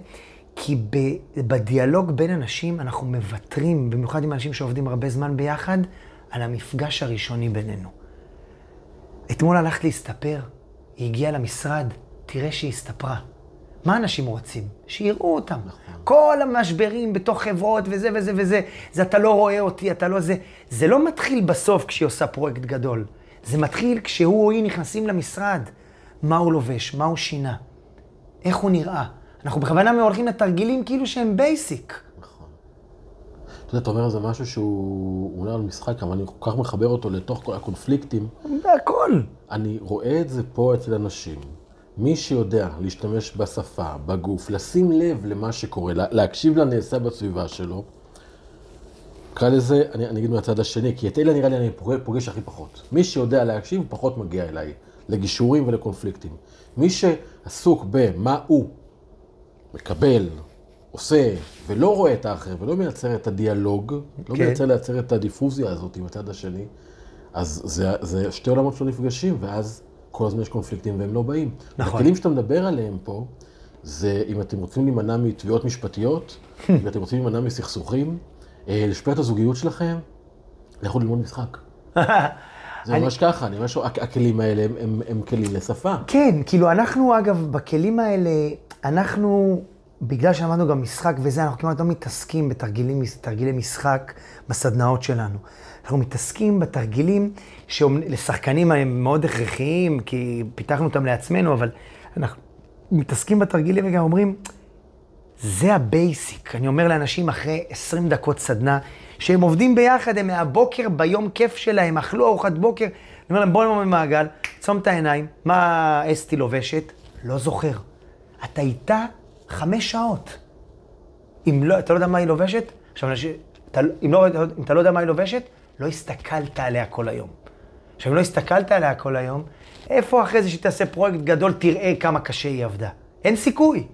כי בדיאלוג בין אנשים אנחנו מוותרים, במיוחד עם אנשים שעובדים הרבה זמן ביחד, על המפגש הראשוני בינינו. אתמול הלכת להסתפר, היא הגיעה למשרד, תראה שהיא הסתפרה. מה אנשים רוצים? שיראו אותם. כל המשברים בתוך חברות וזה וזה וזה, זה אתה לא רואה אותי, אתה לא זה. זה לא מתחיל בסוף כשהיא עושה פרויקט גדול. זה מתחיל כשהוא או היא נכנסים למשרד. מה הוא לובש, מה הוא שינה, איך הוא נראה. אנחנו בכוונה הולכים לתרגילים כאילו שהם basic. נכון. אתה יודע, אתה אומר איזה משהו שהוא הוא עולה על משחק, אבל אני כל כך מחבר אותו לתוך כל הקונפליקטים. הכל. אני רואה את זה פה אצל אנשים. מי שיודע להשתמש בשפה, בגוף, לשים לב למה שקורה, לה- להקשיב לנעשה בסביבה שלו, נקרא לזה, אני, אני אגיד מהצד השני, כי את אלה נראה לי אני פוגש, הכי פחות. מי שיודע להקשיב, פחות מגיע אליי, לגישורים ולקונפליקטים. מי שעסוק במה הוא מקבל, עושה, ולא רואה את האחר, ולא מייצר את הדיאלוג, לא כן. מייצר לייצר את הדיפוזיה הזאת עם הצד השני, אז זה, זה שתי עולמות שלא נפגשים, ואז כל הזמן יש קונפליקטים והם לא באים. נכון. הכלים שאתה מדבר עליהם פה, זה אם אתם רוצים להימנע מתביעות משפטיות, אם אתם רוצים להימנע מסכסוכים, אה, לשפר את הזוגיות שלכם, לכו ללמוד משחק. זה ממש ככה, אני ממש, הכ- הכלים האלה הם, הם, הם כלים לשפה. כן, כאילו אנחנו אגב, בכלים האלה, אנחנו, בגלל שלמדנו גם משחק וזה, אנחנו כמעט לא מתעסקים בתרגילים, תרגילי משחק בסדנאות שלנו. אנחנו מתעסקים בתרגילים שלשחקנים הם מאוד הכרחיים, כי פיתחנו אותם לעצמנו, אבל אנחנו מתעסקים בתרגילים וגם אומרים, זה ה basic. אני אומר לאנשים אחרי 20 דקות סדנה, שהם עובדים ביחד, הם מהבוקר ביום כיף שלהם, אכלו ארוחת בוקר. אני אומר להם, בואו נעמוד במעגל, עצום את העיניים, מה אסתי לובשת? לא זוכר. אתה איתה חמש שעות. אם לא, אתה לא יודע מה היא לובשת? עכשיו, אתה, אם, לא, אם אתה לא יודע מה היא לובשת, לא הסתכלת עליה כל היום. עכשיו, אם לא הסתכלת עליה כל היום, איפה אחרי זה שתעשה פרויקט גדול, תראה כמה קשה היא עבדה? אין סיכוי.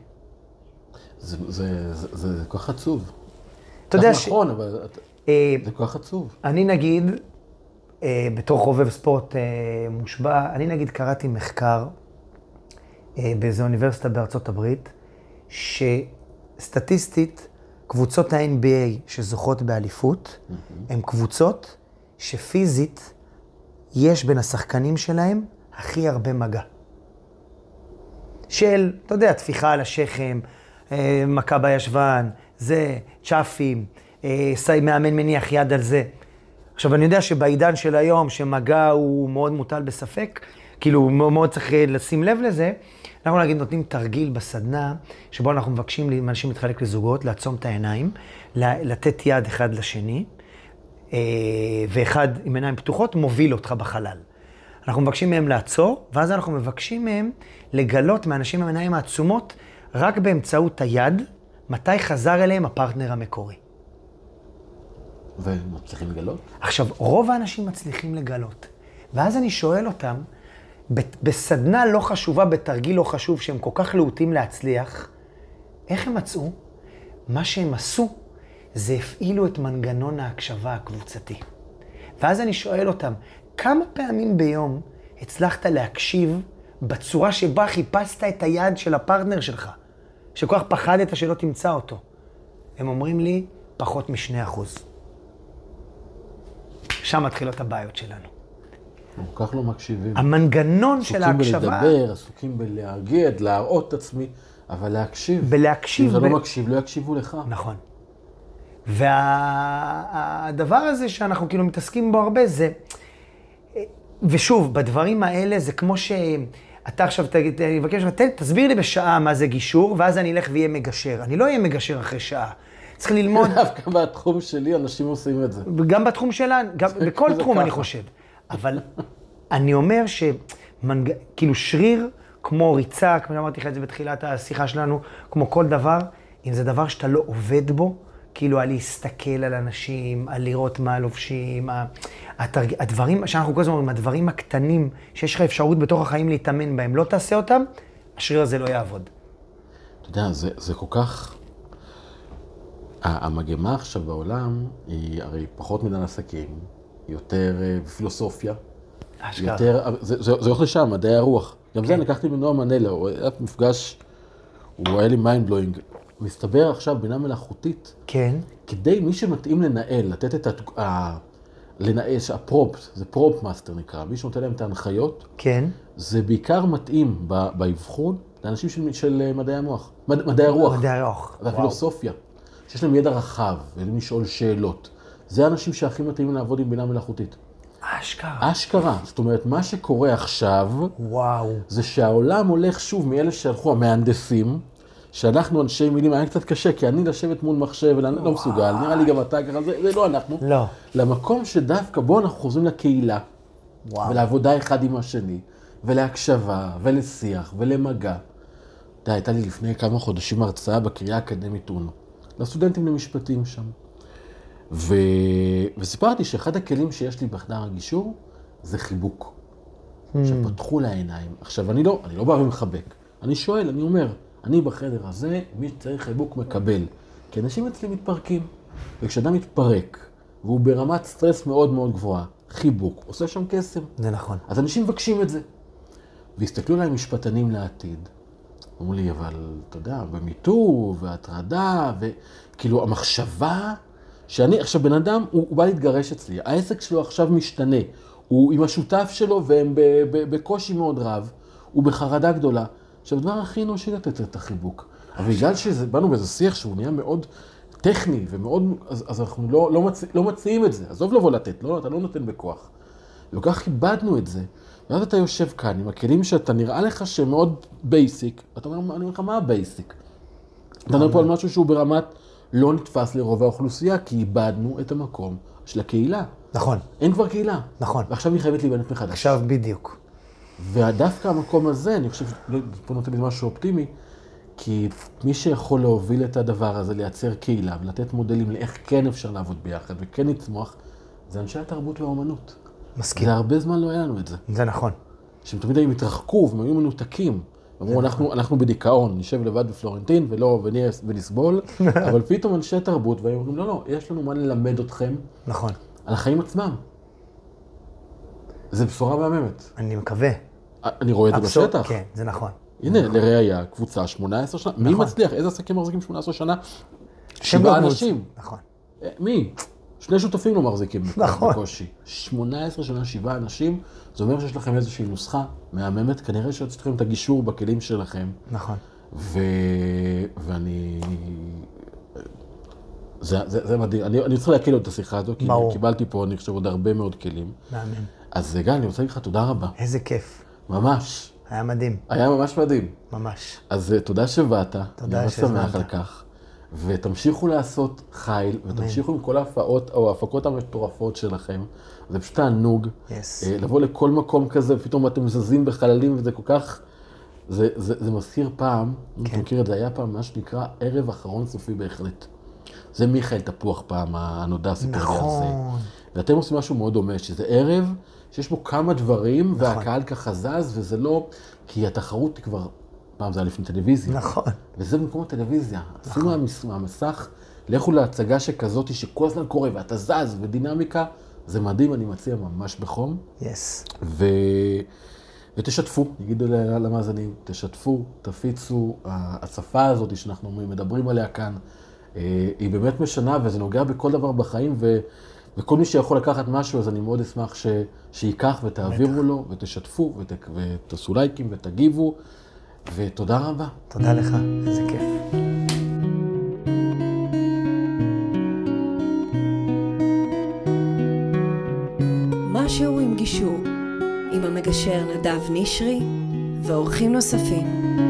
זה, זה, זה, זה, זה כל כך עצוב. אתה יודע ש... נכון, אבל אה, זה כל כך עצוב. אני נגיד, אה, בתור חובב ספורט אה, מושבע, אני נגיד קראתי מחקר אה, באיזו אוניברסיטה בארצות הברית, שסטטיסטית, קבוצות ה-NBA שזוכות באליפות, הן קבוצות שפיזית יש בין השחקנים שלהם הכי הרבה מגע. של, אתה יודע, טפיחה על השכם, אה, מכה בישבן, זה, צ'אפים, אה, מאמן מניח יד על זה. עכשיו, אני יודע שבעידן של היום, שמגע הוא מאוד מוטל בספק, כאילו, מאוד מאוד צריך לשים לב לזה, אנחנו נגיד נותנים תרגיל בסדנה, שבו אנחנו מבקשים מאנשים להתחלק לזוגות, לעצום את העיניים, לתת יד אחד לשני, אה, ואחד עם עיניים פתוחות מוביל אותך בחלל. אנחנו מבקשים מהם לעצור, ואז אנחנו מבקשים מהם לגלות מאנשים עם עיניים העצומות, רק באמצעות היד, מתי חזר אליהם הפרטנר המקורי. ומצליחים לגלות? עכשיו, רוב האנשים מצליחים לגלות. ואז אני שואל אותם, בסדנה לא חשובה, בתרגיל לא חשוב, שהם כל כך להוטים להצליח, איך הם מצאו? מה שהם עשו, זה הפעילו את מנגנון ההקשבה הקבוצתי. ואז אני שואל אותם, כמה פעמים ביום הצלחת להקשיב בצורה שבה חיפשת את היד של הפרטנר שלך, שכל כך פחדת שלא תמצא אותו? הם אומרים לי, פחות משני אחוז. שם מתחילות הבעיות שלנו. כל כך לא מקשיבים. המנגנון של עסוקים ההקשבה, בלדבר, עסוקים בלהרגיע, להראות את עצמי, אבל להקשיב. בלהקשיב. אם אתה ב- לא מקשיב, לא יקשיבו לך. נכון. והדבר הזה שאנחנו כאילו מתעסקים בו הרבה זה, ושוב, בדברים האלה זה כמו שאתה עכשיו תגיד, אני מבקש ממך, "תן- תסביר לי בשעה מה זה גישור, ואז אני אלך ואהיה מגשר. אני לא אהיה מגשר אחרי שעה. צריך ללמוד, דווקא בתחום שלי אנשים עושים את זה. גם בתחום שלנו, גם בכל זה תחום אני. חושב. אבל אני אומר שמנג... כאילו שריר, כמו ריצה, כמו שאמרתי לך את זה בתחילת השיחה שלנו, כמו כל דבר, אם זה דבר שאתה לא עובד בו, כאילו על להסתכל על אנשים, על לראות מה לובשים, התרג... הדברים שאנחנו כל הזמן אומרים, הדברים הקטנים שיש לך אפשרות בתוך החיים להתאמן בהם, לא תעשה אותם, השריר הזה לא יעבוד. אתה יודע, זה, זה כל כך... המגמה עכשיו בעולם היא הרי פחות מנהל עסקים, יותר אה, פילוסופיה, אשכרה. יותר... זה, זה, זה הולך לשם, מדעי הרוח. גם זה אני לקחתי מנועם מנלה, הוא היה מפגש, הוא היה לי mind blowing. מסתבר עכשיו בינה מלאכותית, כן, כדי מי שמתאים לנהל, לתת את ה... ה- לנהל, ה prompt, זה prompt master נקרא, מי שנותן להם את ההנחיות, כן. זה בעיקר מתאים באבחון לאנשים של, של אה, מדעי המוח, מד, מדעי הרוח. מדעי הרוח. והפילוסופיה, שיש להם ידע רחב, ויודעים לשאול שאלות. זה האנשים שהכי מתאימים לעבוד עם בינה מלאכותית. אשכרה. אשכרה, זאת אומרת, מה שקורה עכשיו, וואו. זה שהעולם הולך שוב מאלה שהלכו המהנדסים, שאנחנו אנשי מילים, היה קצת קשה, כי אני לשבת מול מחשב, ואני לא מסוגל, נראה לי גם אתה ככה, זה, זה לא אנחנו. לא. למקום שדווקא בו אנחנו חוזרים לקהילה, וואו. ולעבודה אחד עם השני, ולהקשבה, ולשיח, ולמגע. אתה יודע, הייתה לי לפני כמה חודשים הרצאה בקריאה האקדמית אונו, לסטודנטים למשפטים שם. ו... וסיפרתי שאחד הכלים שיש לי בחדר הגישור זה חיבוק. שפתחו לה עיניים. עכשיו, אני לא, אני לא בא ומחבק. אני שואל, אני אומר, אני בחדר הזה, מי שצריך חיבוק מקבל. כי אנשים אצלי מתפרקים. וכשאדם מתפרק, והוא ברמת סטרס מאוד מאוד גבוהה, חיבוק, עושה שם קסם. זה נכון. אז אנשים מבקשים את זה. והסתכלו עליי משפטנים לעתיד. אמרו לי, אבל אתה יודע, במיטור והטרדה, וכאילו המחשבה, שאני, עכשיו בן אדם, הוא, הוא בא להתגרש אצלי, העסק שלו עכשיו משתנה, הוא עם השותף שלו והם ב, ב, בקושי מאוד רב, הוא בחרדה גדולה. עכשיו, הדבר הכי אנושי לתת את החיבוק. אבל בגלל שבאנו באיזה שיח שהוא נהיה מאוד טכני ומאוד, אז, אז אנחנו לא, לא, מצ, לא מציעים את זה. עזוב לבוא לתת, לא, אתה לא נותן בכוח. וכל כך כיבדנו את זה, ואז אתה יושב כאן עם הכלים שאתה נראה לך שהם מאוד basic, ואתה אומר, אני אומר לך, מה ה basic? אתה מדבר פה על משהו שהוא ברמת לא נתפס לרוב האוכלוסייה, כי איבדנו את המקום של הקהילה. נכון. אין כבר קהילה. נכון. ועכשיו היא חייבת להיבנת מחדש. עכשיו בדיוק. ודווקא המקום הזה, אני חושב, לא, פה נותן לי משהו אופטימי, כי מי שיכול להוביל את הדבר הזה, לייצר קהילה ולתת מודלים לאיך כן אפשר לעבוד ביחד וכן לצמוח, זה אנשי התרבות והאומנות. מסכים. זה הרבה זמן לא היה לנו את זה. זה נכון. שהם תמיד היו התרחקו והם היו מנותקים. אמרו, אנחנו, אנחנו בדיכאון, נשב לבד בפלורנטין ולא, ונהיה, ונסבול, אבל פתאום אנשי תרבות, והם אומרים, לא, לא, יש לנו מה ללמד אתכם נכון. על החיים עצמם. זה בשורה מהממת. אני מקווה. אני רואה את זה בשטח. כן, זה נכון. הנה, לראיה, קבוצה 18 שנה. מי נכון. מצליח? איזה עסקים מחזיקים 18 שנה? שבעה אנשים. נכון. אה, מי? שני שותפים לא מחזיקים נכון. בקושי. 18 שנה, שבעה אנשים, זה אומר שיש לכם איזושהי נוסחה מהממת, כנראה שצריכים את הגישור בכלים שלכם. נכון. ו... ואני... זה, זה, זה מדהים. אני, אני רוצה להקל עוד את השיחה הזו, כי ברור. קיבלתי פה, אני חושב, עוד הרבה מאוד כלים. מאמן. אז גל, אני רוצה להגיד לך תודה רבה. איזה כיף. ממש. היה מדהים. היה ממש מדהים. ממש. אז אה, תודה שבאת, תודה אני ממש. שמח על כך. ותמשיכו לעשות חיל, ותמשיכו עם כל ההפעות או ההפקות המטורפות שלכם. זה פשוט תענוג. יס. אה, לבוא לכל מקום כזה, ופתאום אתם זזים בחללים, וזה כל כך... זה, זה, זה מזכיר פעם, אם אתה כן. מכיר את זה, היה פעם מה שנקרא ערב אחרון סופי בהחלט. זה מיכאל תפוח פעם, הנודע סיפר לי על זה. נכון. ואתם עושים משהו מאוד דומה, שזה ערב שיש בו כמה דברים, נכון. והקהל ככה זז, וזה לא... כי התחרות היא כבר... פעם זה היה לפני טלוויזיה. נכון. וזה במקום הטלוויזיה. עשו מהמס- מהמסך, לכו להצגה שכזאת שכל הזמן קורה, ואתה זז, ודינמיקה. זה מדהים, אני מציע ממש בחום. יס. ו... ותשתפו, נגיד ל- למאזינים, תשתפו, תפיצו. השפה הזאת שאנחנו מדברים עליה כאן, אה, היא באמת משנה, וזה נוגע בכל דבר בחיים, ו... וכל מי שיכול לקחת משהו, אז אני מאוד אשמח ש... שייקח ותעבירו לו, ותשתפו, ות... ותעשו לייקים ותגיבו, ותודה רבה. תודה לך. איזה כיף. משהו עם גישור, עם המגשר נדב נשרי ואורחים נוספים.